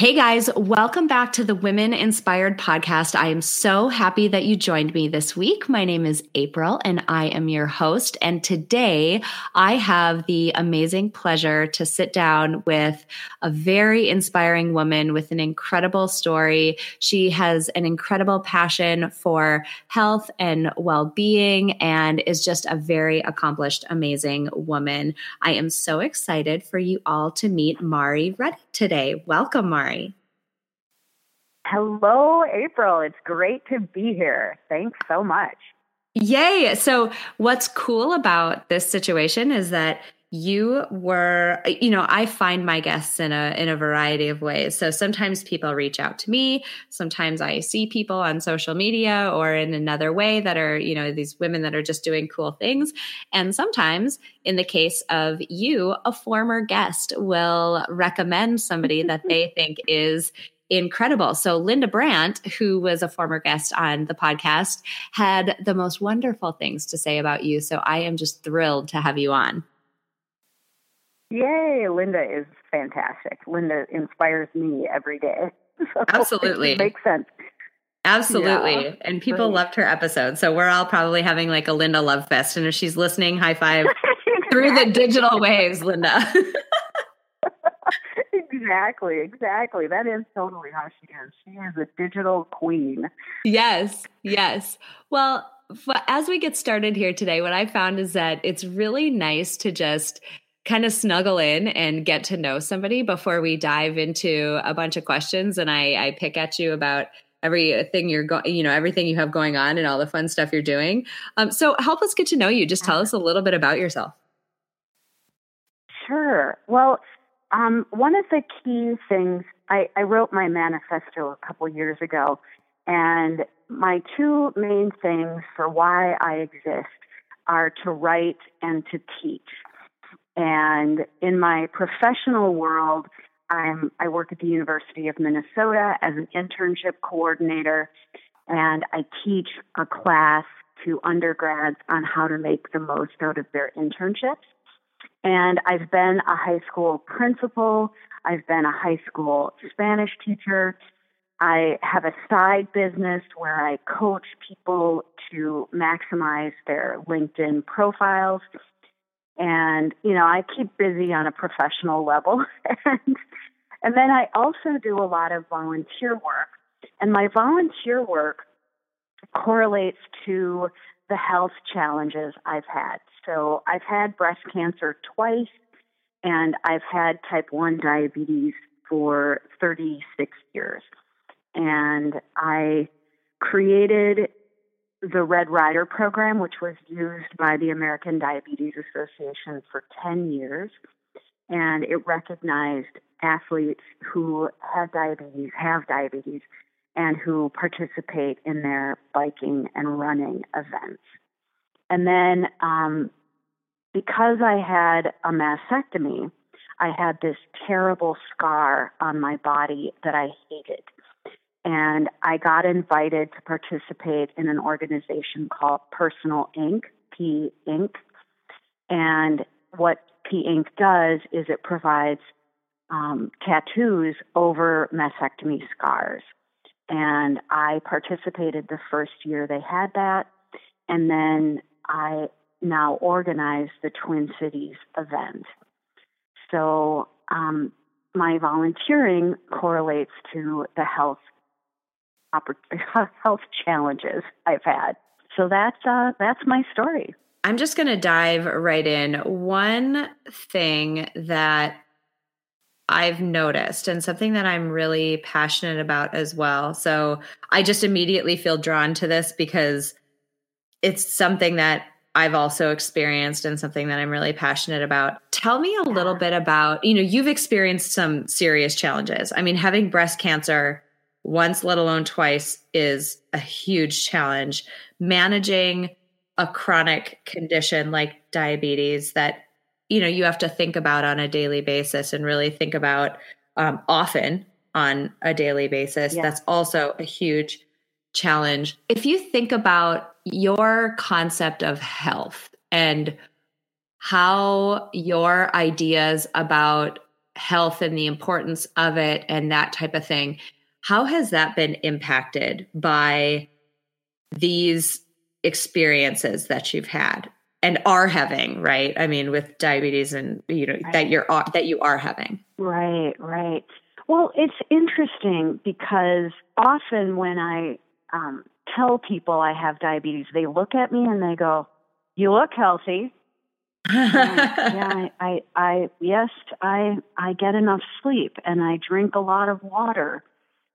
Hey guys, welcome back to the Women Inspired Podcast. I am so happy that you joined me this week. My name is April and I am your host. And today I have the amazing pleasure to sit down with a very inspiring woman with an incredible story. She has an incredible passion for health and well being and is just a very accomplished, amazing woman. I am so excited for you all to meet Mari Ruddy today. Welcome, Mari. Hello, April. It's great to be here. Thanks so much. Yay. So, what's cool about this situation is that you were you know i find my guests in a in a variety of ways so sometimes people reach out to me sometimes i see people on social media or in another way that are you know these women that are just doing cool things and sometimes in the case of you a former guest will recommend somebody that they think is incredible. So, Linda Brandt, who was a former guest on the podcast, had the most wonderful things to say about you. So, I am just thrilled to have you on. Yay, Linda is fantastic. Linda inspires me every day. So Absolutely. makes sense. Absolutely. Yeah, and people loved her episode. So we're all probably having like a Linda love fest. And if she's listening, high five through the digital waves, Linda. exactly, exactly. That is totally how she is. She is a digital queen. Yes, yes. Well, as we get started here today, what I found is that it's really nice to just kind of snuggle in and get to know somebody before we dive into a bunch of questions and I, I pick at you about everything you're going you know everything you have going on and all the fun stuff you're doing. Um, so help us get to know you. Just tell us a little bit about yourself. Sure. Well um, one of the key things I, I wrote my manifesto a couple years ago and my two main things for why i exist are to write and to teach and in my professional world, I'm, I work at the University of Minnesota as an internship coordinator, and I teach a class to undergrads on how to make the most out of their internships. And I've been a high school principal, I've been a high school Spanish teacher. I have a side business where I coach people to maximize their LinkedIn profiles and you know I keep busy on a professional level and and then I also do a lot of volunteer work and my volunteer work correlates to the health challenges I've had. So I've had breast cancer twice and I've had type 1 diabetes for 36 years. And I created the Red Rider program, which was used by the American Diabetes Association for 10 years. And it recognized athletes who have diabetes, have diabetes, and who participate in their biking and running events. And then um, because I had a mastectomy, I had this terrible scar on my body that I hated and I got invited to participate in an organization called Personal Ink, P Ink. And what P Ink does is it provides um, tattoos over mastectomy scars. And I participated the first year they had that. And then I now organize the Twin Cities event. So um, my volunteering correlates to the health health challenges I've had. So that's uh, that's my story. I'm just going to dive right in. One thing that I've noticed and something that I'm really passionate about as well. So I just immediately feel drawn to this because it's something that I've also experienced and something that I'm really passionate about. Tell me a little bit about, you know, you've experienced some serious challenges. I mean, having breast cancer once, let alone twice, is a huge challenge. Managing a chronic condition like diabetes that you know you have to think about on a daily basis and really think about um, often on a daily basis yeah. that's also a huge challenge if you think about your concept of health and how your ideas about health and the importance of it and that type of thing how has that been impacted by these experiences that you've had and are having right i mean with diabetes and you know right. that you're that you are having right right well it's interesting because often when i um, tell people i have diabetes they look at me and they go you look healthy yeah, I, I, I, yes, I, I get enough sleep and I drink a lot of water.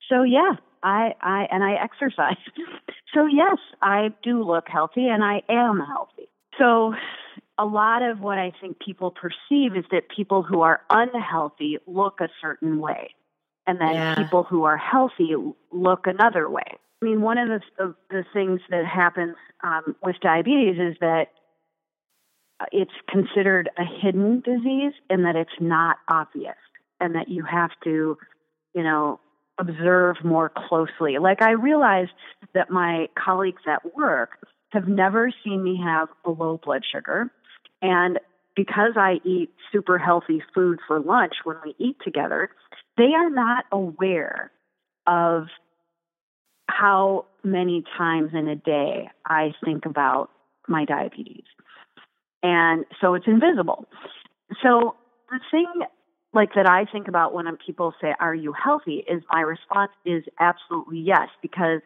So yeah, I, I, and I exercise. so yes, I do look healthy and I am healthy. So a lot of what I think people perceive is that people who are unhealthy look a certain way, and then yeah. people who are healthy look another way. I mean, one of the the, the things that happens um, with diabetes is that it's considered a hidden disease and that it's not obvious and that you have to, you know, observe more closely. Like I realized that my colleagues at work have never seen me have a low blood sugar. And because I eat super healthy food for lunch when we eat together, they are not aware of how many times in a day I think about my diabetes. And so it's invisible. So the thing like that I think about when people say, Are you healthy? is my response is absolutely yes, because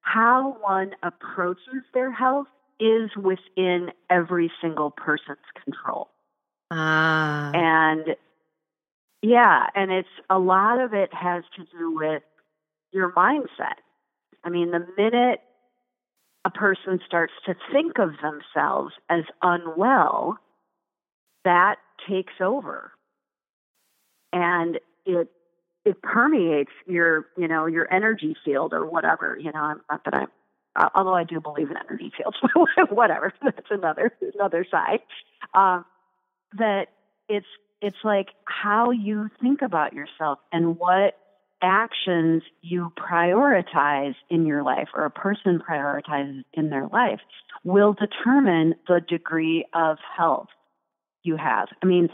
how one approaches their health is within every single person's control. Ah. And yeah, and it's a lot of it has to do with your mindset. I mean, the minute a person starts to think of themselves as unwell, that takes over. And it it permeates your, you know, your energy field or whatever. You know, not that I'm, although I do believe in energy fields, whatever. That's another another side. Um, that it's it's like how you think about yourself and what actions you prioritize in your life or a person prioritizes in their life will determine the degree of health you have. I mean,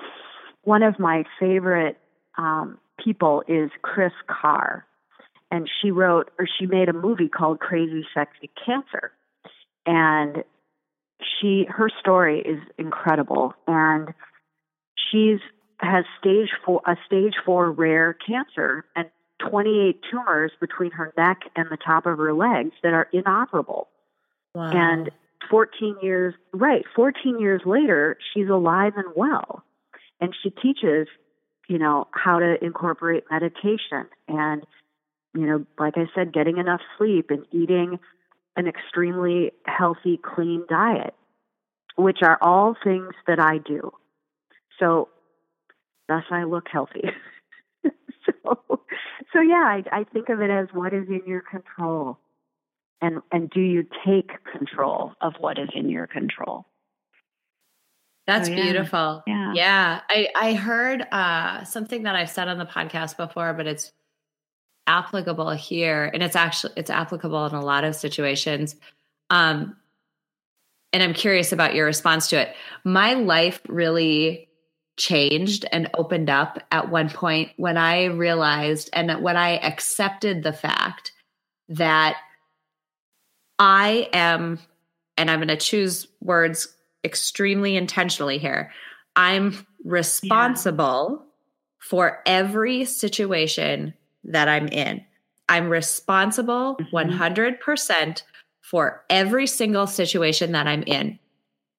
one of my favorite um, people is Kris Carr, and she wrote or she made a movie called Crazy Sexy Cancer, and she her story is incredible, and she's has stage four a stage four rare cancer, and 28 tumors between her neck and the top of her legs that are inoperable. Wow. And 14 years, right, 14 years later, she's alive and well. And she teaches, you know, how to incorporate meditation and, you know, like I said, getting enough sleep and eating an extremely healthy, clean diet, which are all things that I do. So, thus I look healthy. so, so yeah, I, I think of it as what is in your control, and and do you take control of what is in your control? That's yeah. beautiful. Yeah. yeah. I, I heard uh, something that I've said on the podcast before, but it's applicable here. And it's actually, it's applicable in a lot of situations. Um, and I'm curious about your response to it. My life really changed and opened up at one point when I realized and when I accepted the fact that I am, and I'm going to choose words extremely intentionally here. I'm responsible yeah. for every situation that I'm in. I'm responsible mm-hmm. 100% for every single situation that I'm in.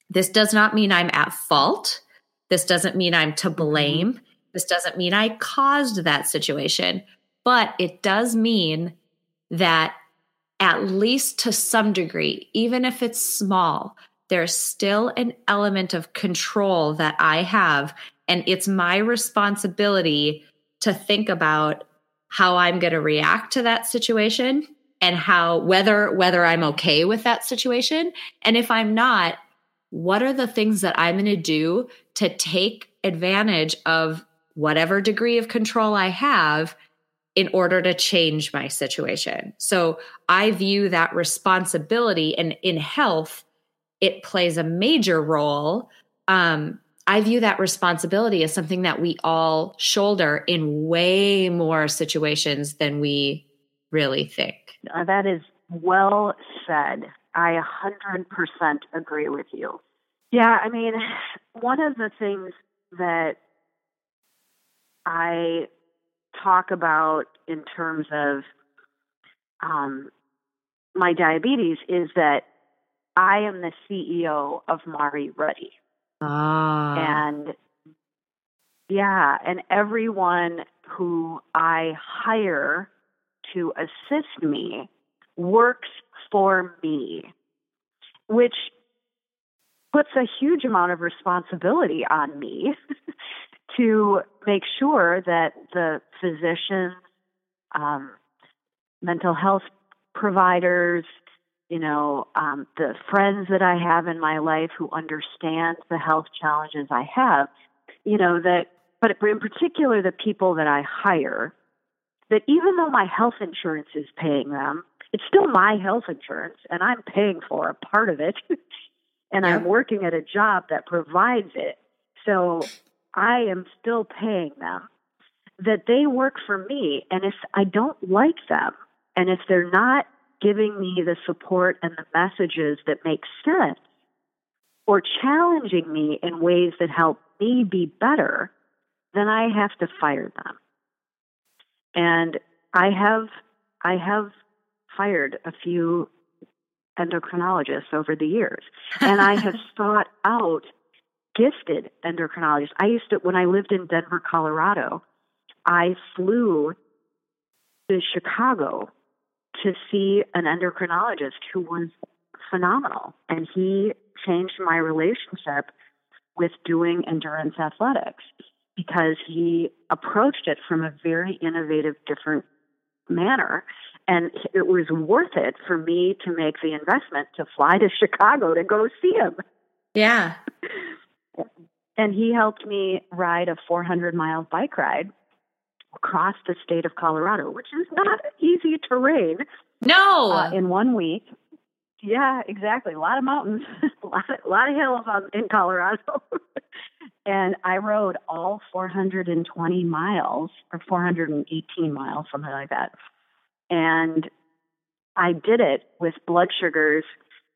This does not mean I'm at fault. This doesn't mean I'm to mm-hmm. blame. Mm-hmm. This doesn't mean I caused that situation, but it does mean that at least to some degree, even if it's small, there's still an element of control that I have. And it's my responsibility to think about how I'm going to react to that situation and how whether whether I'm okay with that situation and if I'm not what are the things that I'm going to do to take advantage of whatever degree of control I have in order to change my situation. So I view that responsibility and in health it plays a major role um, I view that responsibility as something that we all shoulder in way more situations than we really think. Uh, that is well said. I 100% agree with you. Yeah, I mean, one of the things that I talk about in terms of um, my diabetes is that I am the CEO of Mari Ruddy. Ah. And yeah, and everyone who I hire to assist me works for me, which puts a huge amount of responsibility on me to make sure that the physicians, um, mental health providers, you know, um, the friends that I have in my life who understand the health challenges I have, you know, that, but in particular, the people that I hire, that even though my health insurance is paying them, it's still my health insurance and I'm paying for a part of it. and I'm working at a job that provides it. So I am still paying them. That they work for me. And if I don't like them, and if they're not giving me the support and the messages that make sense or challenging me in ways that help me be better, then I have to fire them. And I have I have fired a few endocrinologists over the years. And I have sought out gifted endocrinologists. I used to when I lived in Denver, Colorado, I flew to Chicago to see an endocrinologist who was phenomenal. And he changed my relationship with doing endurance athletics because he approached it from a very innovative, different manner. And it was worth it for me to make the investment to fly to Chicago to go see him. Yeah. And he helped me ride a 400 mile bike ride across the state of Colorado, which is not easy terrain. No, uh, in one week. Yeah, exactly. A lot of mountains, a lot of, a lot of hills on, in Colorado. and I rode all 420 miles or 418 miles, something like that. And I did it with blood sugars.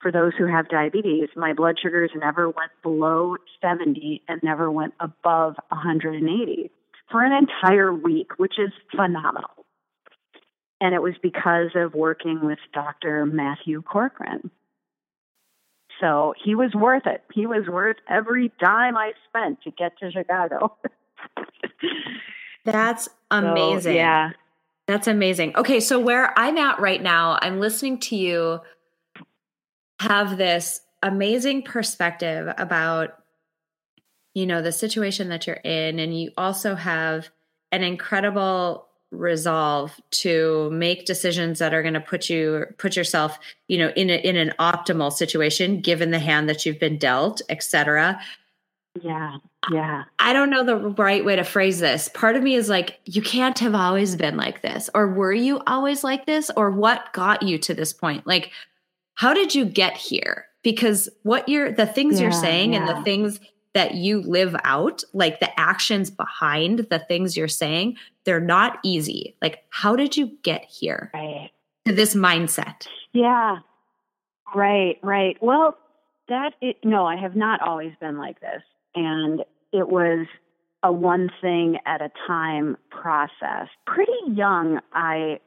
For those who have diabetes, my blood sugars never went below 70 and never went above 180 for an entire week, which is phenomenal. And it was because of working with Dr. Matthew Corcoran. So he was worth it. He was worth every dime I spent to get to Chicago. That's amazing. So, yeah. That's amazing. Okay, so where I'm at right now, I'm listening to you have this amazing perspective about you know the situation that you're in and you also have an incredible resolve to make decisions that are going to put you put yourself you know in a, in an optimal situation given the hand that you've been dealt etc yeah yeah. I don't know the right way to phrase this. Part of me is like you can't have always been like this or were you always like this? or what got you to this point? Like how did you get here? Because what you're the things yeah, you're saying yeah. and the things that you live out, like the actions behind the things you're saying, they're not easy. Like, how did you get here right. to this mindset? Yeah, right, right. Well, that it, no, I have not always been like this, and it was a one thing at a time process. Pretty young, I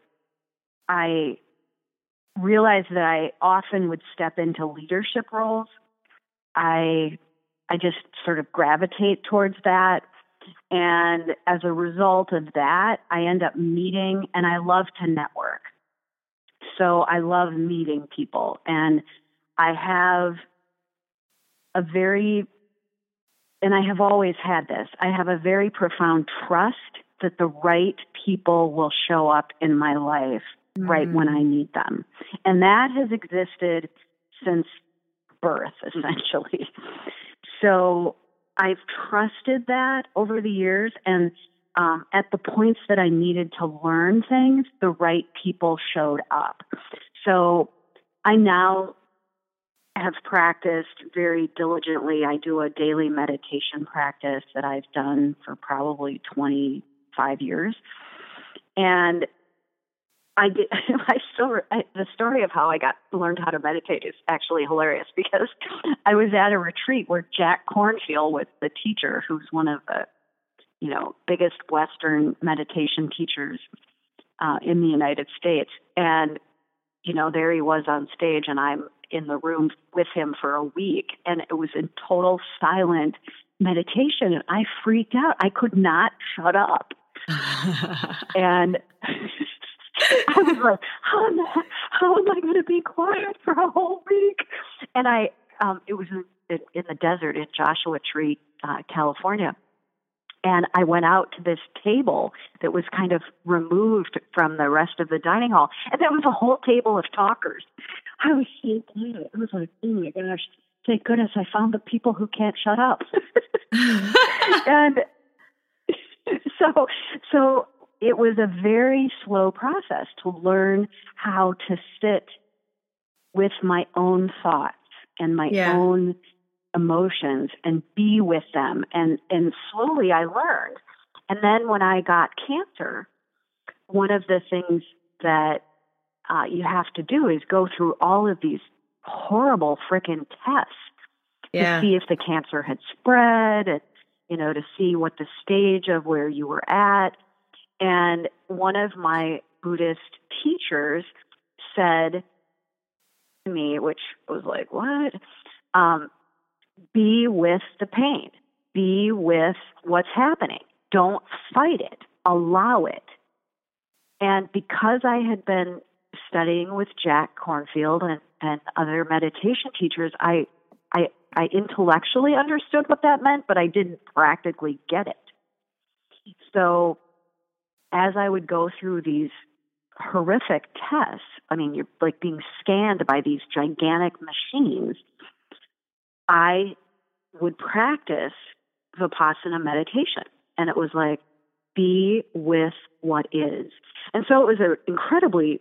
I realized that I often would step into leadership roles. I I just sort of gravitate towards that. And as a result of that, I end up meeting and I love to network. So I love meeting people. And I have a very, and I have always had this, I have a very profound trust that the right people will show up in my life mm-hmm. right when I need them. And that has existed since birth, essentially. So I've trusted that over the years. And um, at the points that I needed to learn things, the right people showed up. So I now have practiced very diligently. I do a daily meditation practice that I've done for probably 25 years. And I did. I still I, the story of how I got learned how to meditate is actually hilarious because I was at a retreat where Jack Kornfield was the teacher, who's one of the you know biggest Western meditation teachers uh, in the United States, and you know there he was on stage, and I'm in the room with him for a week, and it was in total silent meditation, and I freaked out. I could not shut up, and I was like, how am I, how am I going to be quiet for a whole week? And I, um, it was in, in the desert in Joshua Tree, uh, California. And I went out to this table that was kind of removed from the rest of the dining hall. And there was a whole table of talkers. I was so glad. I was like, oh my gosh, thank goodness I found the people who can't shut up. and so, so it was a very slow process to learn how to sit with my own thoughts and my yeah. own emotions and be with them and and slowly I learned and then when I got cancer one of the things that uh, you have to do is go through all of these horrible freaking tests yeah. to see if the cancer had spread and you know to see what the stage of where you were at and one of my Buddhist teachers said to me, which was like, what? Um, be with the pain, be with what's happening. Don't fight it, allow it. And because I had been studying with Jack Kornfield and, and other meditation teachers, I, I, I intellectually understood what that meant, but I didn't practically get it. So as I would go through these horrific tests, I mean, you're like being scanned by these gigantic machines, I would practice Vipassana meditation. And it was like, be with what is. And so it was an incredibly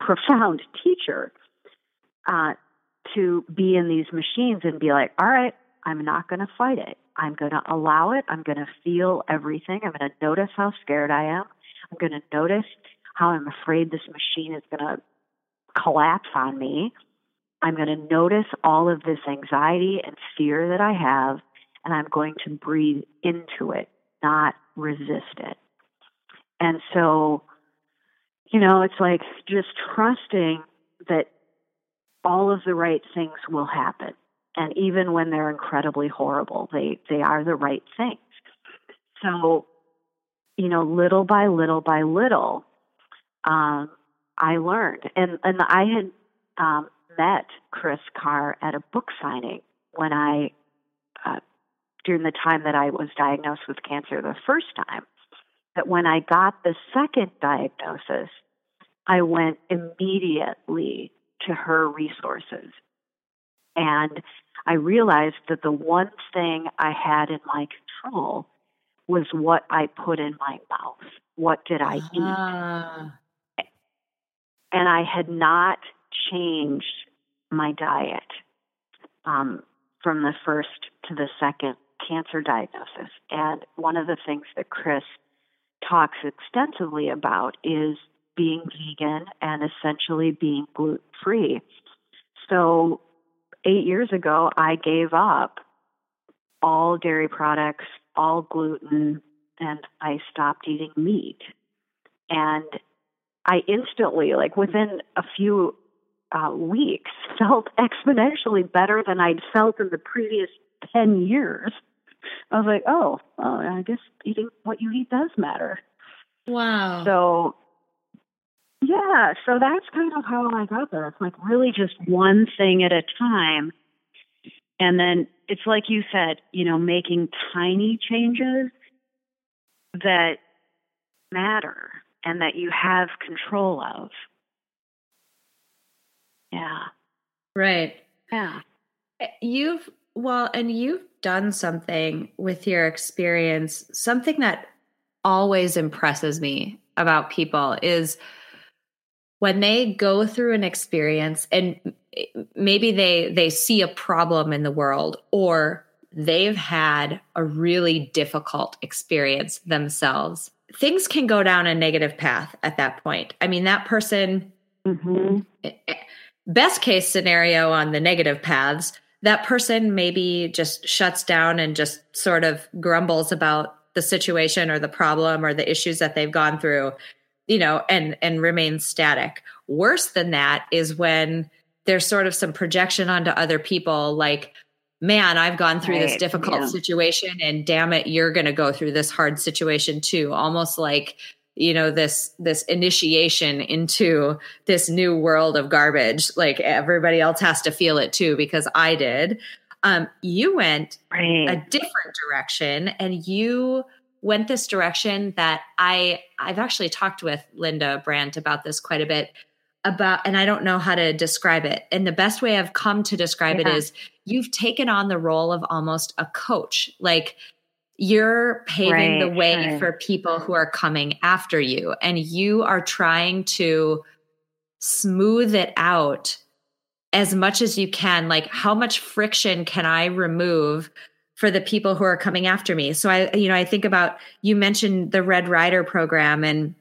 profound teacher uh, to be in these machines and be like, all right, I'm not going to fight it. I'm going to allow it. I'm going to feel everything. I'm going to notice how scared I am. I'm going to notice how I'm afraid this machine is going to collapse on me. I'm going to notice all of this anxiety and fear that I have, and I'm going to breathe into it, not resist it. And so, you know, it's like just trusting that all of the right things will happen. And even when they're incredibly horrible, they, they are the right things. So you know, little by little by little, um, I learned. And, and I had um, met Kris Carr at a book signing when I, uh, during the time that I was diagnosed with cancer the first time. That when I got the second diagnosis, I went immediately to her resources. And I realized that the one thing I had in my control was what I put in my mouth. What did I uh-huh. eat? And I had not changed my diet um, from the first to the second cancer diagnosis. And one of the things that Kris talks extensively about is being vegan and essentially being gluten free. So, eight years ago, I gave up all dairy products, all gluten, and I stopped eating meat. And I instantly, like within a few uh, weeks, felt exponentially better than I'd felt in the previous 10 years. I was like, oh, well, I guess eating what you eat does matter. Wow. So, yeah, so that's kind of how I got there. It's like really just one thing at a time. And then it's like you said, you know, making tiny changes that matter and that you have control of. Yeah. Right. Yeah. Eh, you've, well, and you've done something with your experience, something that always impresses me about people is when they go through an experience and maybe they they see a problem in the world or they've had a really difficult experience themselves things can go down a negative path at that point i mean that person mm-hmm. Eh, eh, best case scenario on the negative paths that person maybe just shuts down and just sort of grumbles about the situation or the problem or the issues that they've gone through you know and and remains static worse than that is when there's sort of some projection onto other people like man i've gone through right. this difficult yeah. situation and damn it you're going to go through this hard situation too almost like you know this this initiation into this new world of garbage like everybody else has to feel it too because i did um you went right. a different direction and you went this direction that i i've actually talked with linda brandt about this quite a bit about and i don't know how to describe it and the best way i've come to describe yeah. it is you've taken on the role of almost a coach like you're paving right, the way right. for people who are coming after you and you are trying to smooth it out as much as you can like how much friction can i remove for the people who are coming after me. So i you know i think about you mentioned the red rider program and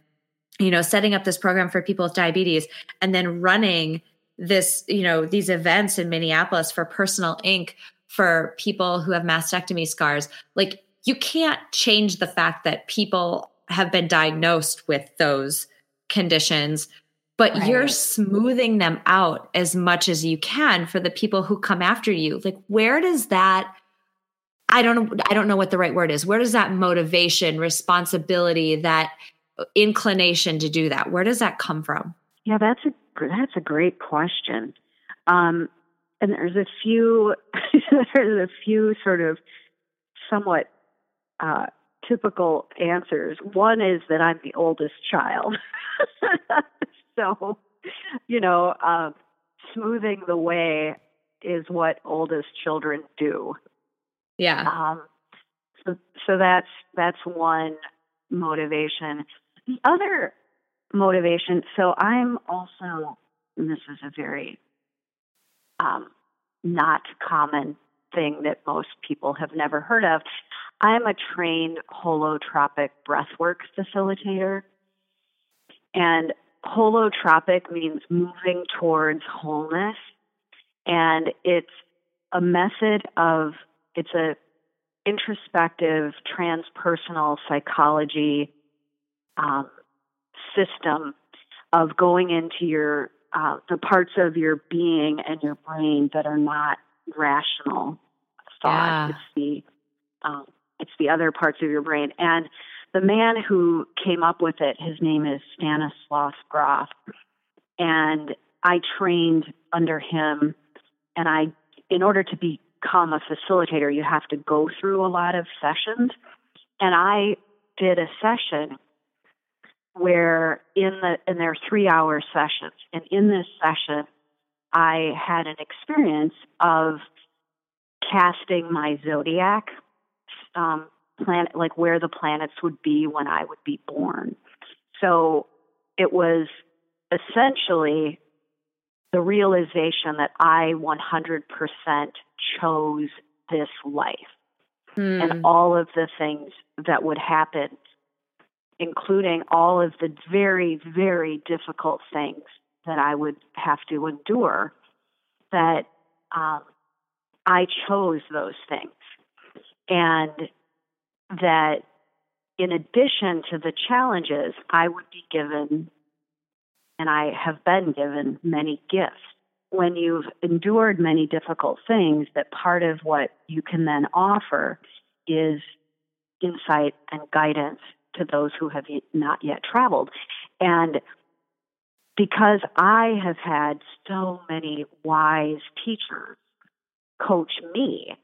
you know setting up this program for people with diabetes and then running this you know these events in minneapolis for personal ink for people who have mastectomy scars. Like you can't change the fact that people have been diagnosed with those conditions but right. you're smoothing them out as much as you can for the people who come after you. Like where does that i don't i don't know what the right word is where does that motivation responsibility that inclination to do that where does that come from yeah that's a that's a great question um, and there's a few there's a few sort of somewhat uh, typical answers. One is that I'm the oldest child. so, you know, uh, smoothing the way is what oldest children do. Yeah. Um, so, so that's that's one motivation. The other motivation. So I'm also. this is a very um, not common thing that most people have never heard of. I'm a trained holotropic breathwork facilitator. And holotropic means moving towards wholeness. And it's a method of, it's a introspective transpersonal psychology um, system of going into your uh, the parts of your being and your brain that are not rational thought. Yeah. It's the um, it's the other parts of your brain. And the man who came up with it, his name is Stanislav Grof, and I trained under him. And I, in order to become a facilitator, you have to go through a lot of sessions. And I did a session where in the there are three hour sessions and in this session i had an experience of casting my zodiac um, planet like where the planets would be when i would be born so it was essentially the realization that i 100% chose this life hmm. and all of the things that would happen including all of the very, very difficult things that I would have to endure, that um, I chose those things. And that in addition to the challenges, I would be given, and I have been given, many gifts. When you've endured many difficult things, that part of what you can then offer is insight and guidance to those who have not yet traveled. And because I have had so many wise teachers coach me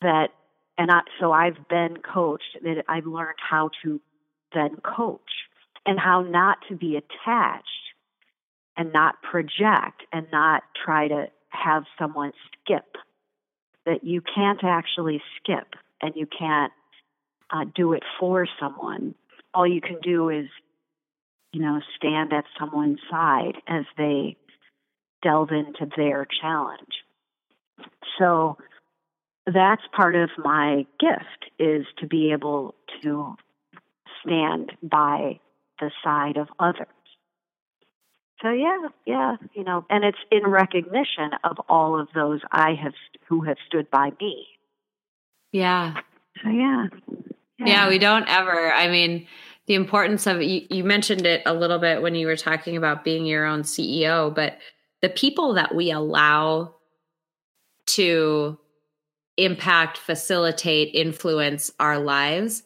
that, and I, so I've been coached that I've learned how to then coach and how not to be attached and not project and not try to have someone skip. That you can't actually skip and you can't uh, do it for someone. All you can do is, you know, stand at someone's side as they delve into their challenge. So that's part of my gift is to be able to stand by the side of others. So yeah, yeah, you know, and it's in recognition of all of those I have who have stood by me. Yeah. So yeah. Yeah, yeah we don't ever. I mean, the importance of you, you mentioned it a little bit when you were talking about being your own CEO, but the people that we allow to impact, facilitate, influence our lives,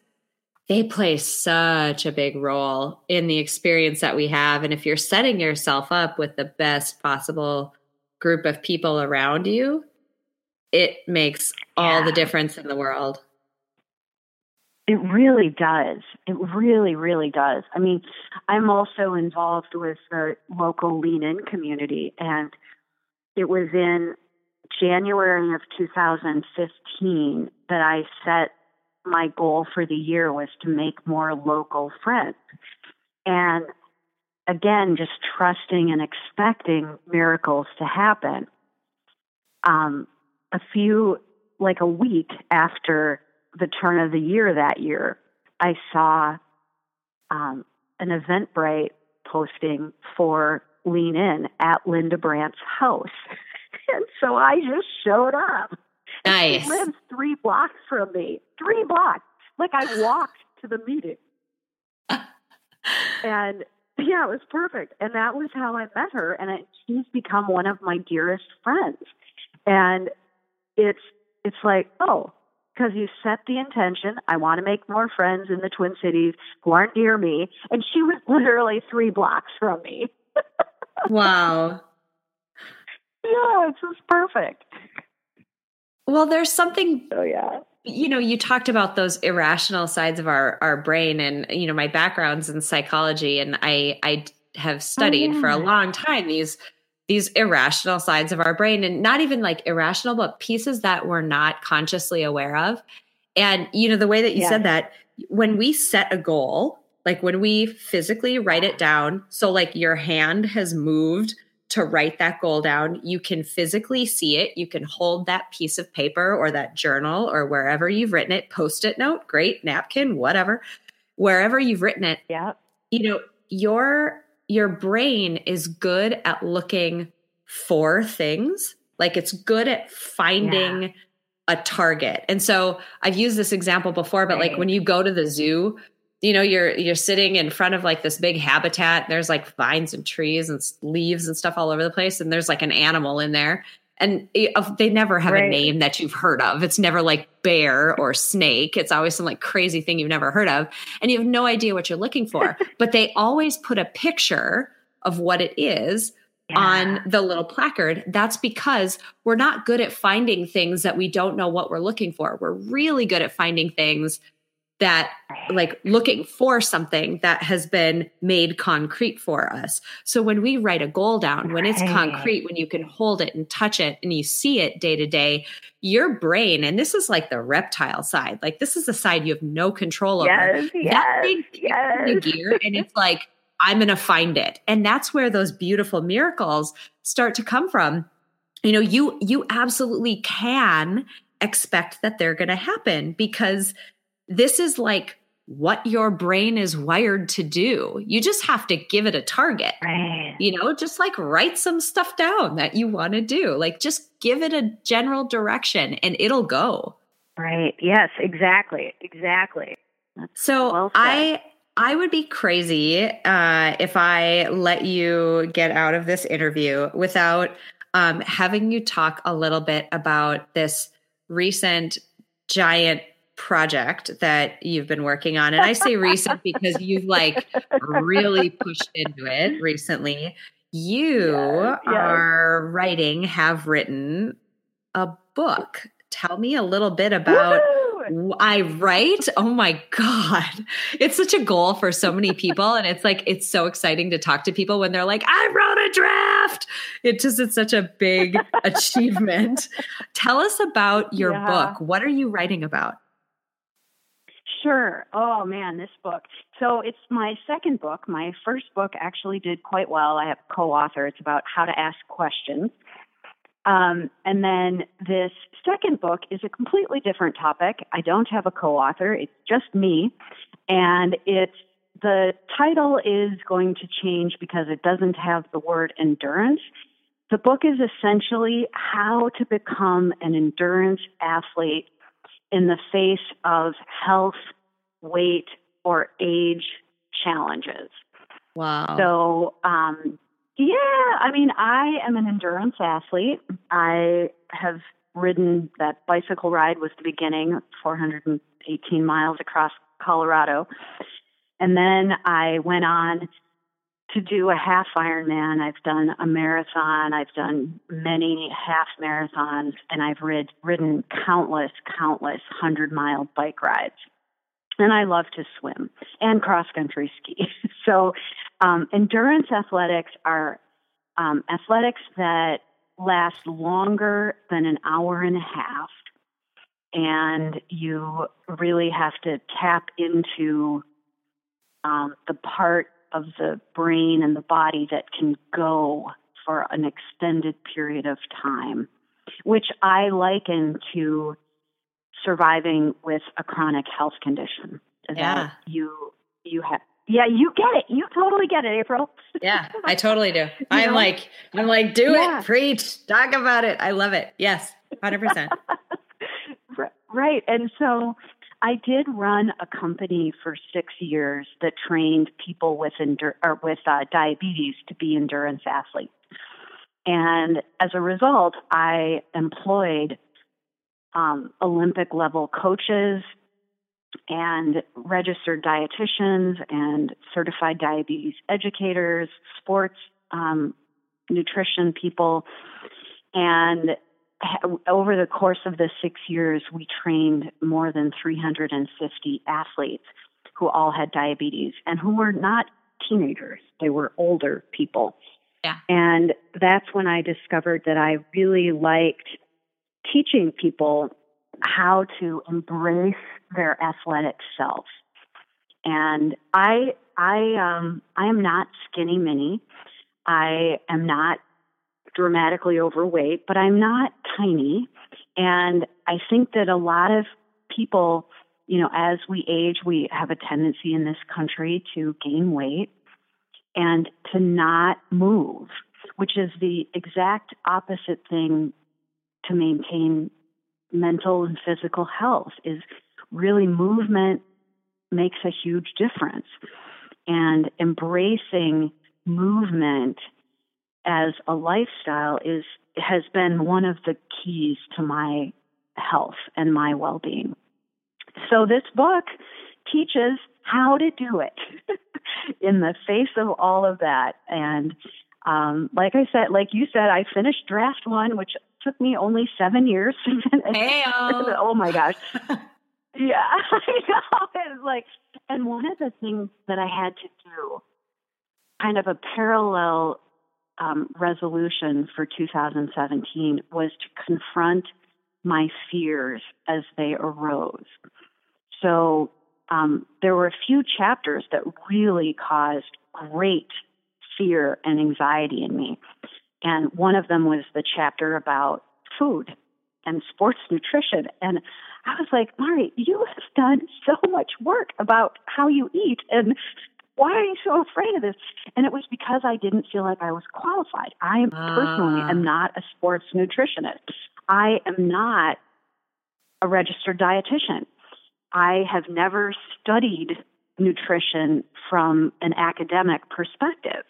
they play such a big role in the experience that we have. And if you're setting yourself up with the best possible group of people around you, it makes all yeah. the difference in the world. It really does. It really, really does. I mean, I'm also involved with the local Lean In community, and it was in January of 2015 that I set my goal for the year was to make more local friends. And again, just trusting and expecting miracles to happen. Um, a few, like a week after the turn of the year that year, I saw um, an Eventbrite posting for Lean In at Linda Brandt's house. and so I just showed up. Nice. She lives three blocks from me. Three blocks. Like I walked to the meeting. and yeah, it was perfect. And that was how I met her. And it, she's become one of my dearest friends. And it's it's like, oh, because you set the intention. I want to make more friends in the Twin Cities who aren't near me. And she was literally three blocks from me. wow. Yeah, it's just perfect. Well, there's something. Oh yeah. You know, you talked about those irrational sides of our our brain, and you know, my background's in psychology, and I I have oh, studied oh, yeah. for a long time these these irrational sides of our brain, and not even like irrational, but pieces that we're not consciously aware of. And you know, the way that you yeah. said that, when we set a goal, like when we physically write it down, so like your hand has moved to write that goal down. You can physically see it. You can hold that piece of paper or that journal or wherever you've written it, post it note, great, napkin, whatever, wherever you've written it. Yeah. You know, your your brain is good at looking for things. Like it's good at finding yeah. a target. And so I've used this example before, but right. like when you go to the zoo, you know you're you're sitting in front of like this big habitat there's like vines and trees and leaves and stuff all over the place and there's like an animal in there. And eh, they never have right. a name that you've heard of. It's never like bear or snake. It's always some like crazy thing you've never heard of and you have no idea what you're looking for. But they always put a picture of what it is yeah. on the little placard. That's because we're not good at finding things that we don't know what we're looking for. We're really good at finding things that like looking for something that has been made concrete for us. So when we write a goal down, when it's concrete, when you can hold it and touch it and you see it day to day, your brain, and this is like the reptile side, like this is the side you have no control over. Yes, yes, that thing yes. the gear and it's like, I'm going to find it. And that's where those beautiful miracles start to come from. You know, you you absolutely can expect that they're going to happen because this is like what your brain is wired to do. You just have to give it a target. Right. You know, just like write some stuff down that you want to do. Like just give it a general direction and it'll go. Right. Yes, exactly. Exactly. That's so well I I would be crazy uh, if I let you get out of this interview without um, having you talk a little bit about this recent giant project that you've been working on. And I say recent because you've like really pushed into it recently. You are writing, have written a book. Tell me a little bit about it. I right? Oh my god. It's such a goal for so many people and it's like it's so exciting to talk to people when they're like I wrote a draft. It just it's such a big achievement. Tell us about your yeah. book. What are you writing about? Sure. Oh man, this book. So it's my second book. My first book actually did quite well. I have a co-author. It's about how to ask questions. Um, and then this second book is a completely different topic. I don't have a co-author. It's just me, and it's the title is going to change because it doesn't have the word endurance. The book is essentially how to become an endurance athlete in the face of health, weight, or age challenges. Wow. So, um, yeah, I mean, I am an endurance athlete. I have ridden that bicycle ride was the beginning, 418 miles across Colorado. And then I went on to do a half Ironman. I've done a marathon. I've done many half marathons, and I've rid, ridden countless, countless hundred mile bike rides. And I love to swim and cross country ski. so, um, endurance athletics are um, athletics that last longer than an hour and a half. And you really have to tap into um, the part of the brain and the body that can go for an extended period of time, which I liken to surviving with a chronic health condition. Yeah. You you have yeah, you get it. You totally get it, April. yeah, I totally do. I'm know? like, I'm like, do yeah. it, preach, talk about it. I love it. Yes, hundred percent. Right, and so I did run a company for six years that trained people with endur- or with uh, diabetes to be endurance athletes. And as a result, I employed um, Olympic level coaches and registered dietitians and certified diabetes educators, sports um, nutrition people. And over the course of the six years, we trained more than 350 athletes who all had diabetes and who were not teenagers, they were older people. Yeah. And that's when I discovered that I really liked teaching people how to embrace their athletic self. And I I um I am not skinny mini. I am not dramatically overweight, but I'm not tiny. And I think that a lot of people, you know, as we age, we have a tendency in this country to gain weight and to not move, which is the exact opposite thing to maintain mental and physical health is really movement makes a huge difference and embracing movement as a lifestyle is has been one of the keys to my health and my well-being. So this book teaches how to do it in the face of all of that. And um, like I said, like you said, I finished draft one, which took me only seven years. oh my gosh. yeah, I know. It's like, and one of the things that I had to do, kind of a parallel um, resolution for 2017 was to confront my fears as they arose. So um, there were a few chapters that really caused great fear and anxiety in me. And one of them was the chapter about food and sports nutrition. And I was like, Mari, you have done so much work about how you eat and why are you so afraid of this? And it was because I didn't feel like I was qualified. I personally ah. am not a sports nutritionist. I am not a registered dietitian. I have never studied nutrition from an academic perspective.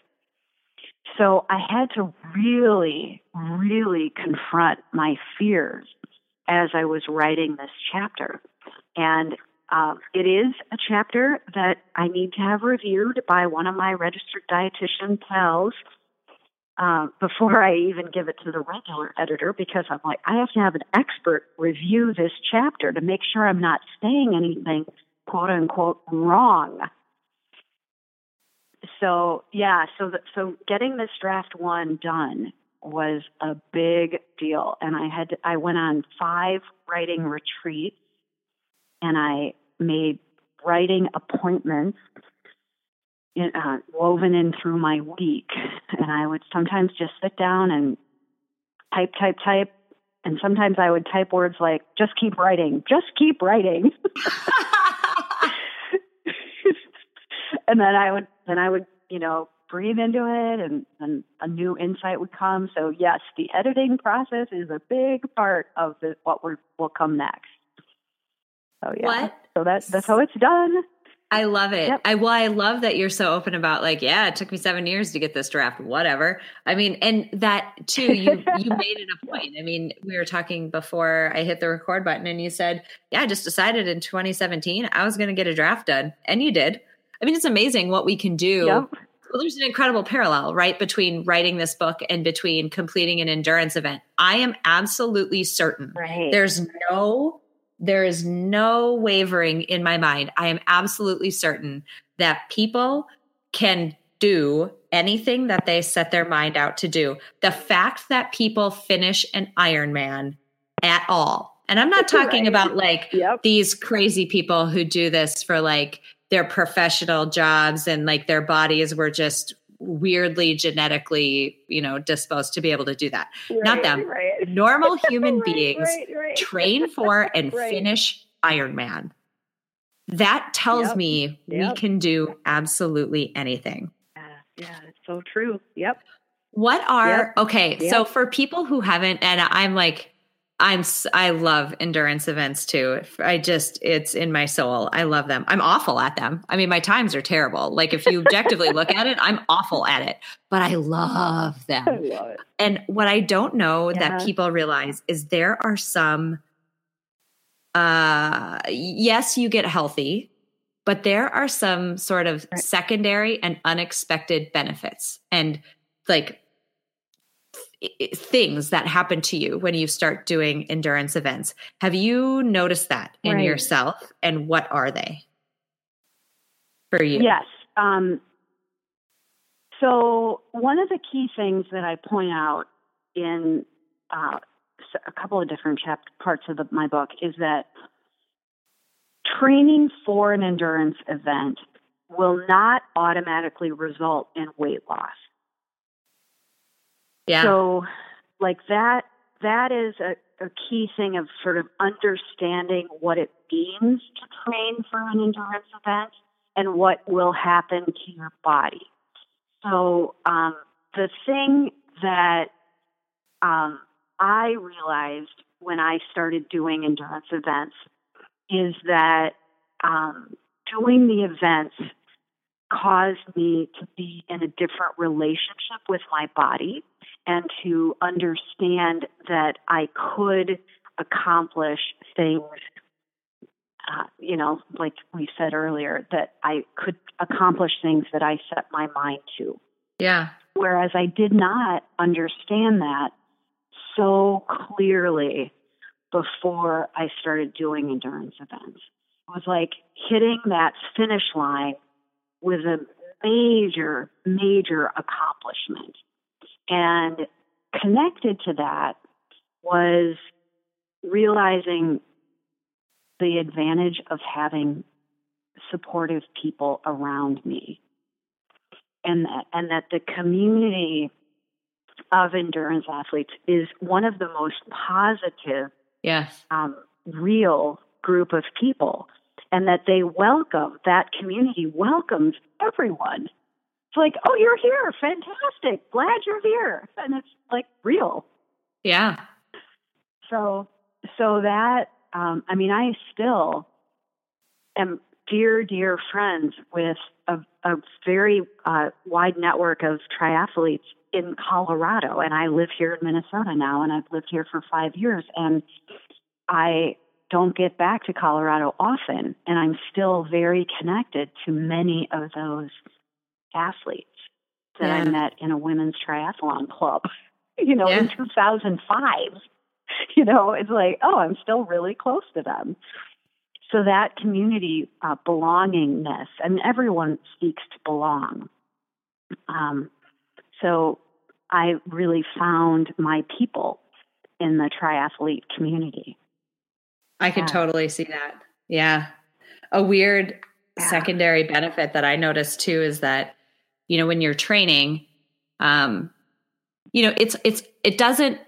So I had to really, really confront my fears as I was writing this chapter. And uh, it is a chapter that I need to have reviewed by one of my registered dietitian pals. uh, before I even give it to the regular editor because I'm like, I have to have an expert review this chapter to make sure I'm not saying anything quote unquote wrong. So yeah, so the, so getting this draft one done was a big deal, and I had to, I went on five writing retreats, and I made writing appointments in, uh, woven in through my week. And I would sometimes just sit down and type, type, type. And sometimes I would type words like, just keep writing, just keep writing. and then I would, then I would, you know, breathe into it and, and a new insight would come. So yes, the editing process is a big part of the, what we will come next. So yeah. What? So that, that's how it's done. I love it. Yep. I well, I love that you're so open about like, yeah, it took me seven years to get this draft, whatever. I mean, and that too, you you made it a point. I mean, we were talking before I hit the record button, and you said, yeah, I just decided in 2017 I was going to get a draft done, and you did. I mean, it's amazing what we can do. Yep. Well, there's an incredible parallel, right, between writing this book and between completing an endurance event. I am absolutely certain right. there's no there is no wavering in my mind. I am absolutely certain that people can do anything that they set their mind out to do. The fact that people finish an Ironman at all, and I'm not talking right. about like yep. these crazy people who do this for like their professional jobs and like their bodies were just weirdly genetically, you know, disposed to be able to do that. Right, Not them. Right. Normal human right, beings train for and finish Ironman. That tells yep. me yep. we can do absolutely anything. Yeah, yeah, it's so true. Yep. What are yep. okay, so for people who haven't and I'm like I'm I love endurance events too. I just it's in my soul. I love them. I'm awful at them. I mean, my times are terrible. Like if you objectively look at it, I'm awful at it, but I love them. I love and what I don't know yeah. that people realize is there are some uh yes, you get healthy, but there are some sort of secondary and unexpected benefits. And like things that happen to you when you start doing endurance events. Have you noticed that in right. yourself and what are they for you? Yes. Um, so, one of the key things that I point out in uh, a couple of different chap- parts of the, my book is that training for an endurance event will not automatically result in weight loss. Yeah. So, like that, that is a, a key thing of sort of understanding what it means to train for an endurance event and what will happen to your body. So, um, the thing that um, I realized when I started doing endurance events is that um, doing the events caused me to be in a different relationship with my body and to understand that I could accomplish things, uh, you know, like we said earlier, that I could accomplish things that I set my mind to. Yeah. Whereas I did not understand that so clearly before I started doing endurance events. It was like hitting that finish line was a major, major accomplishment. And connected to that was realizing the advantage of having supportive people around me. And that, and that the community of endurance athletes is one of the most positive, yes, um, real group of people and that they welcome, that community welcomes everyone. It's like, oh, you're here. Fantastic. Glad you're here. And it's like real. Yeah. So, so that, um, I mean, I still am dear, dear friends with a, a very uh, wide network of triathletes in Colorado. And I live here in Minnesota now, and I've lived here for five years. And I don't get back to Colorado often, and I'm still very connected to many of those athletes. that yeah. I met in a women's triathlon club, you know, yeah. in 2005. You know, it's like, oh, I'm still really close to them. So that community uh, belongingness, and everyone seeks to belong. Um, so I really found my people in the triathlete community. I can yeah. totally see that. Yeah. A weird yeah. secondary benefit that I noticed too is that, you know, when you're training, um, you know, it's, it's, it doesn't,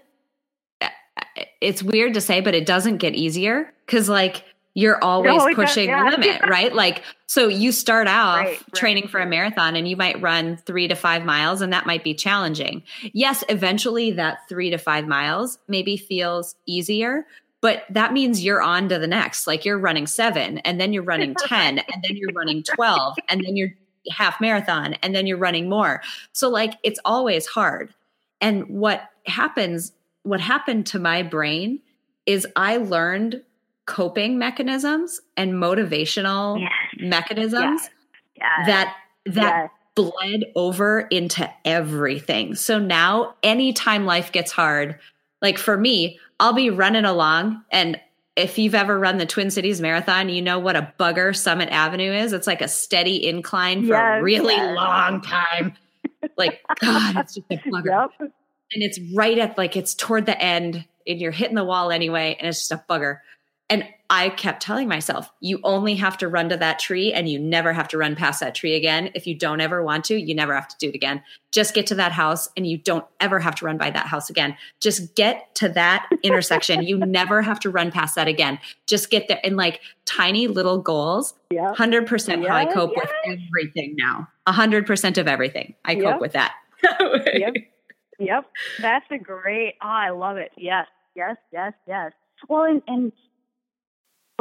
it's weird to say, but it doesn't get easier because like you're always pushing yeah. the limit, right? Like, so you start out right, right, training for a marathon and you might run three to five miles and that might be challenging. Yes, eventually that three to five miles maybe feels easier, but that means you're on to the next like you're running seven and then you're running 10 and then you're running 12 and then you're half marathon and then you're running more so like it's always hard and what happens what happened to my brain is i learned coping mechanisms and motivational yes. mechanisms yes. Yes. that that bled over into everything so now anytime life gets hard like for me I'll be running along and if you've ever run the Twin Cities Marathon, you know what a bugger Summit Avenue is. It's like a steady incline for yes, a really yes. long time. Like, God, it's just a bugger. Yep. And it's right at like it's toward the end and you're hitting the wall anyway, and it's just a bugger. And I kept telling myself, you only have to run to that tree and you never have to run past that tree again. If you don't ever want to, you never have to do it again. Just get to that house and you don't ever have to run by that house again. Just get to that intersection. You never have to run past that again. Just get there in like tiny little goals. Yeah. 100% how I cope with everything now. 100% of everything. I cope with that. yep. Yep. That's a great, oh, I love it. Yes. Yes. Yes. Yes. Well, and, and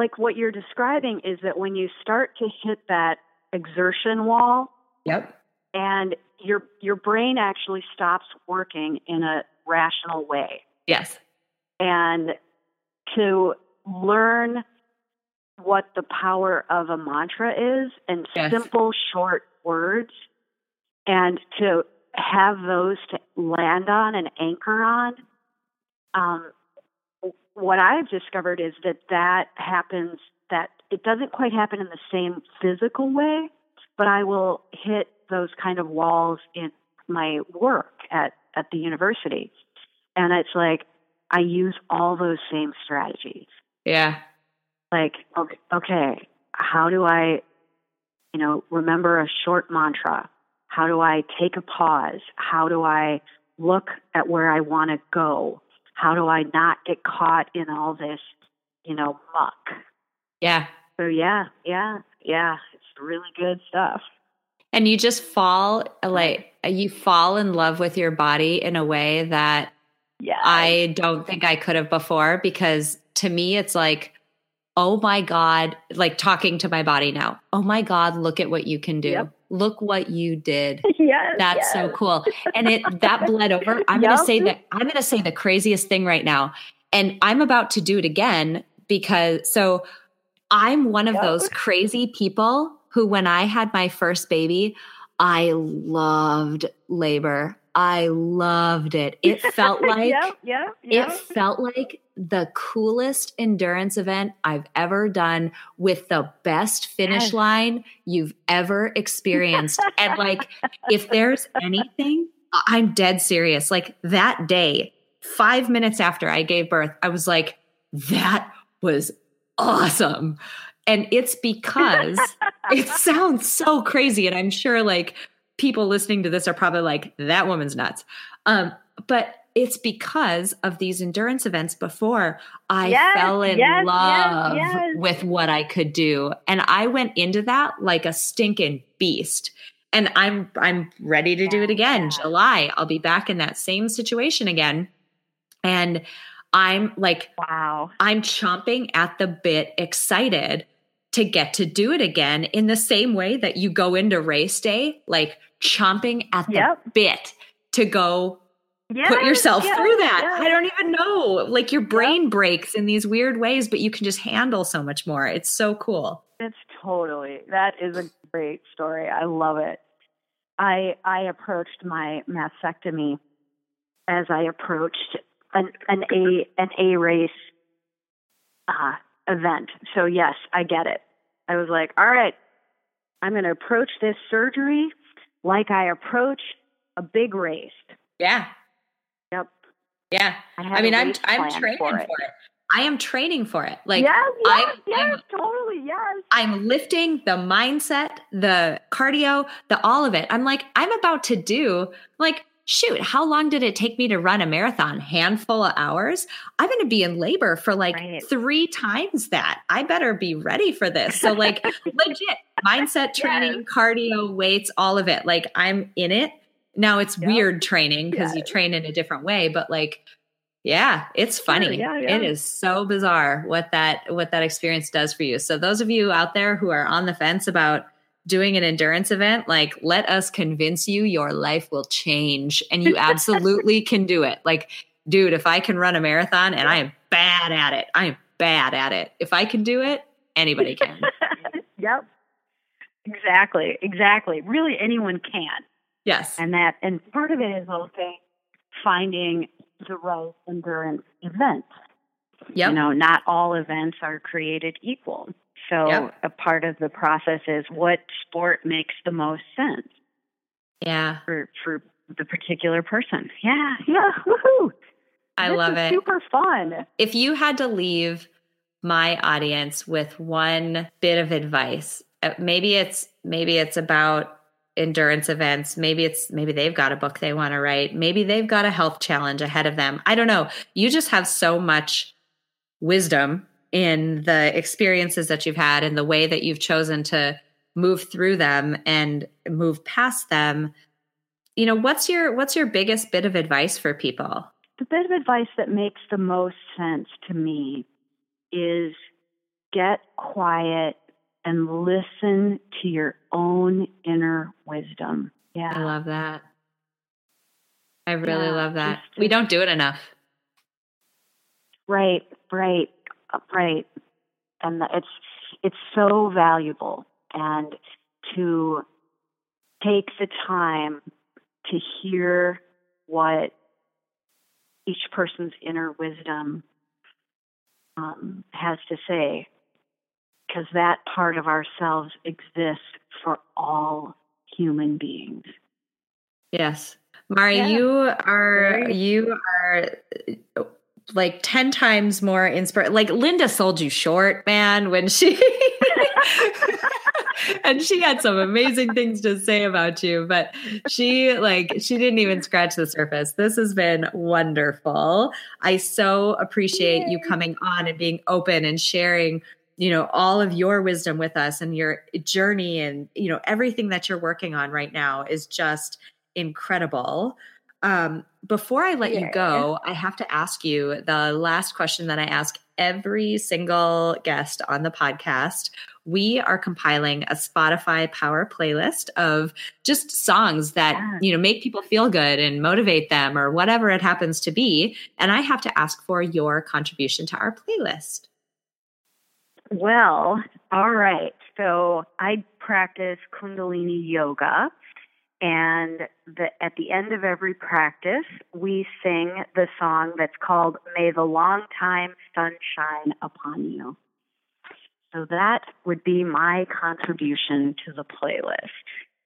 like what you're describing is that when you start to hit that exertion wall, yep, and your your brain actually stops working in a rational way. Yes. And to learn what the power of a mantra is and yes. simple short words and to have those to land on and anchor on um, what I've discovered is that that happens, that it doesn't quite happen in the same physical way, but I will hit those kind of walls in my work at, at the university. And it's like, I use all those same strategies. Yeah. Like, okay, okay, how do I, you know, remember a short mantra? How do I take a pause? How do I look at where I want to go? How do I not get caught in all this, you know, muck? Yeah. So yeah, yeah, yeah, it's really good stuff. And you just fall like you fall in love with your body in a way that yeah. I don't think I could have before because to me it's like oh my god, like talking to my body now. Oh my god, look at what you can do. Yep look what you did. Yes. That's yes. so cool. And it that bled over. I'm yep. gonna say that I'm gonna say the craziest thing right now. And I'm about to do it again because so I'm one of yep. those crazy people who when I had my first baby, I loved labor. I loved it. It felt like yeah, yeah, yeah. it felt like the coolest endurance event I've ever done with the best finish yes. line you've ever experienced. and like, if there's anything, I'm dead serious. Like that day, five minutes after I gave birth, I was like, that was awesome. And it's because it sounds so crazy. And I'm sure like people listening to this are probably like, that woman's nuts. Um, but it's because of these endurance events before I yes, fell in yes, love yes, with what I could do. And I went into that like a stinking beast. And I'm I'm ready to yeah, do it again. Yeah. July, I'll be back in that same situation again. And I'm like, wow. I'm chomping at the bit, excited to get to do it again in the same way that you go into race day, like chomping at the yep. bit to go yes, put yourself yes, through that. Yes. I don't even know. Like your brain yep. breaks in these weird ways, but you can just handle so much more. It's so cool. It's totally, that is a great story. I love it. I I approached my mastectomy as I approached an an A an A race uh, event. So yes, I get it. I was like, all right, I'm going to approach this surgery like I approach a big race. Yeah. Yeah. I, I mean, I'm I'm training for it. for it. I am training for it. Like yes, yes, I, yes, I'm, totally, yes. I'm lifting the mindset, the cardio, the all of it. I'm like, I'm about to do like shoot, how long did it take me to run a marathon? Handful of hours. I'm going to be in labor for like right. three times that. I better be ready for this. So, like, legit mindset training, yes. cardio, weights, all of it. Like, I'm in it. Now it's yep. weird training because yes. you train in a different way, but like, yeah, it's funny. Yeah, yeah. It is so bizarre what that what that experience does for you. So those of you out there who are on the fence about doing an endurance event, like let us convince you your life will change and you absolutely can do it. Like, dude, if I can run a marathon and I am bad at it, I am bad at it. If I can do it, anybody can. yep. Exactly. Exactly. Really anyone can. Yes. And that and part of it is also finding the right endurance event. Yep. You know, not all events are created equal. So yep. a part of the process is what sport makes the most sense. Yeah. For for the particular person. Yeah. Yeah. Woohoo. I this love it. Super fun. If you had to leave my audience with one bit of advice, uh, maybe it's maybe it's about endurance events. Maybe it's maybe they've got a book they want to write. Maybe they've got a health challenge ahead of them. I don't know. You just have so much wisdom in the experiences that you've had and the way that you've chosen to move through them and move past them. You know what's your what's your biggest bit of advice for people? The bit of advice that makes the most sense to me is get quiet and listen to your own inner wisdom. Yeah. i love that. I really yeah, love that. just, we don't do it enough. Right right right. And it's it's so valuable. And to take the time to hear what each person's inner wisdom um, has to say because that part of ourselves exists for all human beings yes mari yeah. you are you are like 10 times more inspired. Like Linda sold you short, man, when she and she had some amazing things to say about you, but she like she didn't even scratch the surface. This has been wonderful. I so appreciate Yay. you coming on and being open and sharing you know all of your wisdom with us and your journey and you know everything that you're working on right now is just incredible um, before I let yeah. you go, I have to ask you the last question that I ask every single guest on the podcast. We are compiling a Spotify power playlist of just songs that, yeah. you know, make people feel good and motivate them or whatever it happens to be. And I have to ask for your contribution to our playlist. Well, all right. So I practice Kundalini yoga and the, at the end of every practice, we sing the song that's called May the Long Time Sun Shine Upon You. So that would be my contribution to the playlist.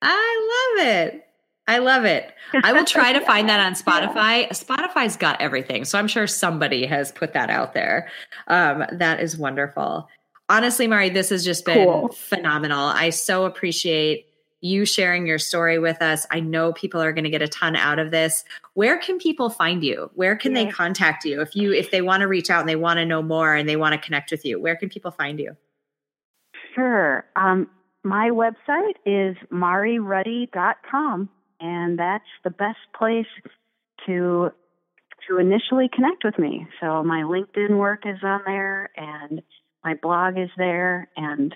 I love it. I love it. I will try to find that on Spotify. Yeah. Spotify's got everything. So I'm sure somebody has put that out there. Um, that is wonderful. Honestly, Mari, this has just been cool. phenomenal. I so appreciate you sharing your story with us. I know people are going to get a ton out of this. Where can people find you? Where can yeah. they contact you if you if they want to reach out and they want to know more and they want to connect with you? Where can people find you? Sure. Um, my website is mariruddy.com and that's the best place to to initially connect with me. So my LinkedIn work is on there and my blog is there and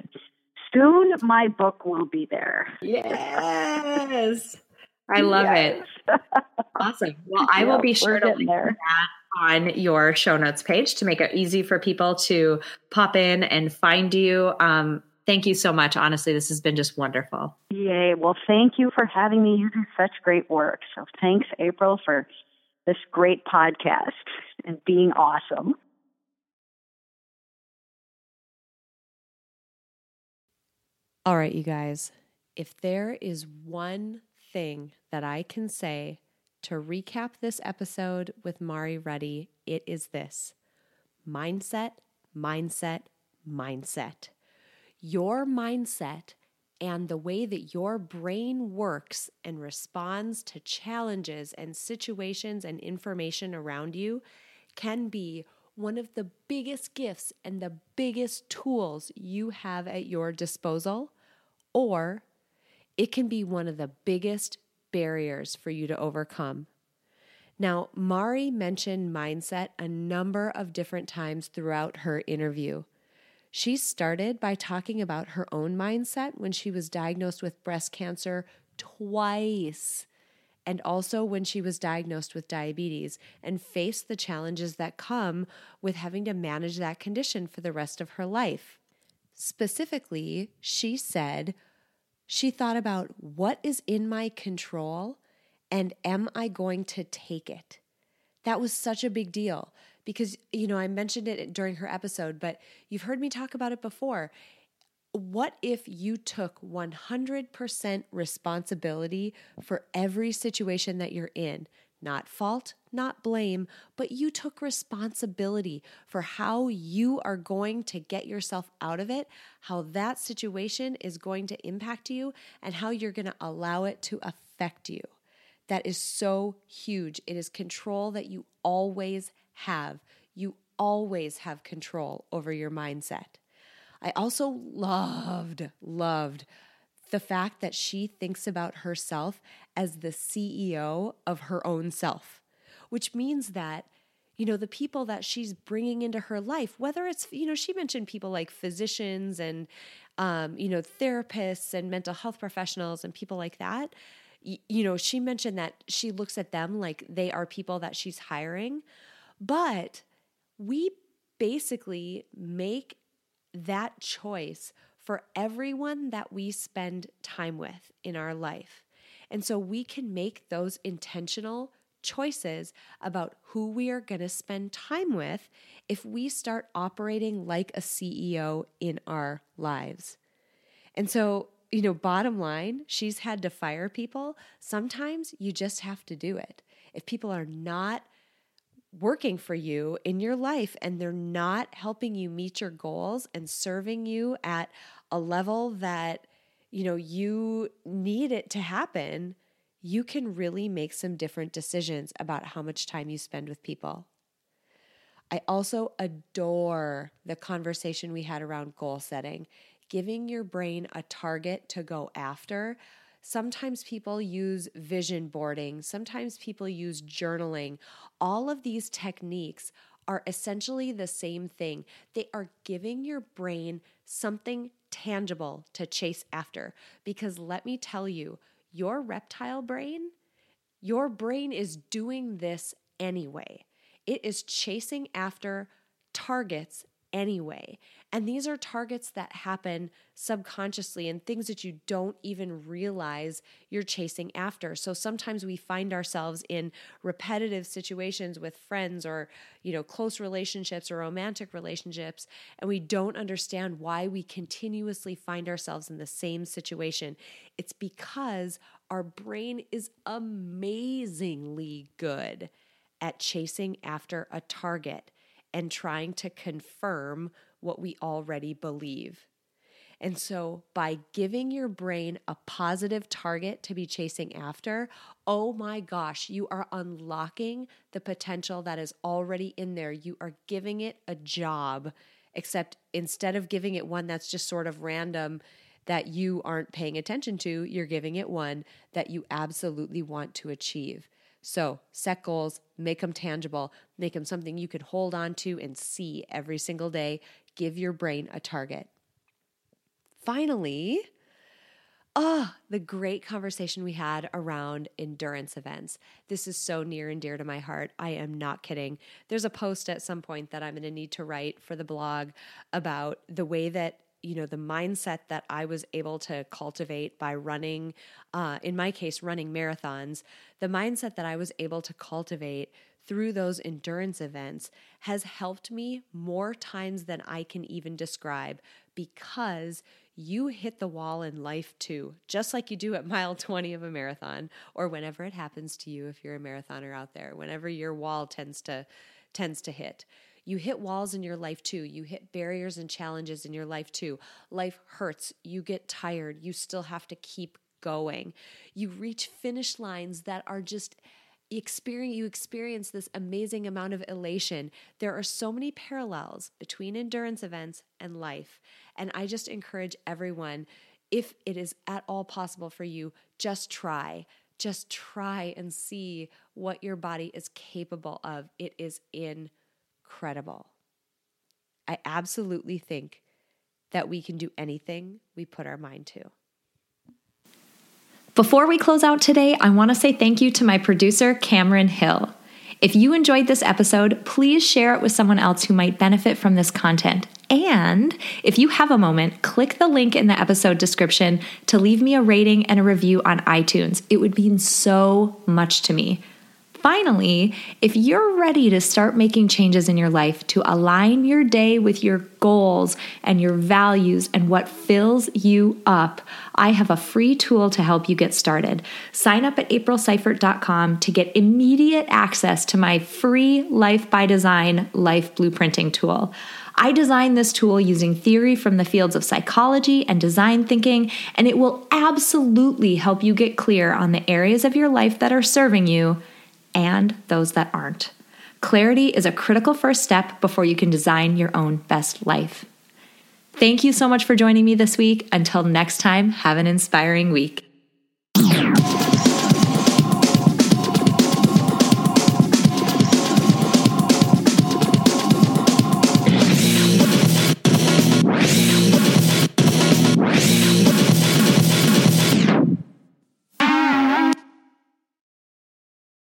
soon my book will be there. Yes. I love yes. it. Awesome. Well, I will be sure to link there. that on your show notes page to make it easy for people to pop in and find you. Um, thank you so much. Honestly, this has been just wonderful. Yay. Well, thank you for having me. You do such great work. So thanks, April, for this great podcast and being awesome. All right, you guys, if there is one thing that I can say to recap this episode with Mari Ruddy, it is this mindset, mindset, mindset. Your mindset and the way that your brain works and responds to challenges and situations and information around you can be one of the biggest gifts and the biggest tools you have at your disposal, or it can be one of the biggest barriers for you to overcome. Now, Mari mentioned mindset a number of different times throughout her interview. She started by talking about her own mindset when she was diagnosed with breast cancer twice, and also when she was diagnosed with diabetes and faced the challenges that come with having to manage that condition for the rest of her life. Specifically, she said she thought about what is in my control and am I going to take it? That was such a big deal because, you know, I mentioned it during her episode, but you've heard me talk about it before. What if you took 100% responsibility for every situation that you're in? Not fault, not blame, but you took responsibility for how you are going to get yourself out of it, how that situation is going to impact you, and how you're going to allow it to affect you. That is so huge. It is control that you always have. You always have control over your mindset. I also loved, loved the fact that she thinks about herself as the CEO of her own self, which means that you know the people that she's bringing into her life whether it's you know she mentioned people like physicians and um, you know therapists and mental health professionals and people like that you know she mentioned that she looks at them like they are people that she's hiring. But we basically make that choice for everyone that we spend time with in our life. And so we can make those intentional choices about who we are going to spend time with if we start operating like a CEO in our lives. And so, you know, bottom line, she's had to fire people. Sometimes you just have to do it. If people are not working for you in your life and they're not helping you meet your goals and serving you at a level that you know you need it to happen you can really make some different decisions about how much time you spend with people. I also adore the conversation we had around goal setting giving your brain a target to go after Sometimes people use vision boarding, sometimes people use journaling. All of these techniques are essentially the same thing. They are giving your brain something tangible to chase after. Because let me tell you, your reptile brain, your brain is doing this anyway. It is chasing after targets anyway. And these are targets that happen subconsciously and things that you don't even realize you're chasing after. So sometimes we find ourselves in repetitive situations with friends or, you know, close relationships or romantic relationships, and we don't understand why we continuously find ourselves in the same situation. It's because our brain is amazingly good at chasing after a target and trying to confirm what we already believe. And so, by giving your brain a positive target to be chasing after, oh my gosh, you are unlocking the potential that is already in there. You are giving it a job, except instead of giving it one that's just sort of random that you aren't paying attention to, you're giving it one that you absolutely want to achieve. So set goals, make them tangible, make them something you can hold on to and see every single day. Give your brain a target. Finally, oh, the great conversation we had around endurance events. This is so near and dear to my heart. I am not kidding. There's a post at some point that I'm going to need to write for the blog about the way that you know the mindset that i was able to cultivate by running uh, in my case running marathons the mindset that i was able to cultivate through those endurance events has helped me more times than i can even describe because you hit the wall in life too, just like you do at mile 20 of a marathon or whenever it happens to you if you're a marathoner out there, whenever your wall tends to tends to hit. You hit walls in your life too. You hit barriers and challenges in your life too. Life hurts. You get tired. You still have to keep going. You reach finish lines that are just experience you experience this amazing amount of elation. There are so many parallels between endurance events and life. And I just encourage everyone if it is at all possible for you, just try. Just try and see what your body is capable of. It is incredible. I absolutely think that we can do anything we put our mind to. Before we close out today, I want to say thank you to my producer, Cameron Hill. If you enjoyed this episode, please share it with someone else who might benefit from this content. And if you have a moment, click the link in the episode description to leave me a rating and a review on iTunes. It would mean so much to me. Finally, if you're ready to start making changes in your life to align your day with your goals and your values and what fills you up, I have a free tool to help you get started. Sign up at aprilseifert.com to get immediate access to my free Life by Design life blueprinting tool. I designed this tool using theory from the fields of psychology and design thinking, and it will absolutely help you get clear on the areas of your life that are serving you and those that aren't. Clarity is a critical first step before you can design your own best life. Thank you so much for joining me this week. Until next time, have an inspiring week.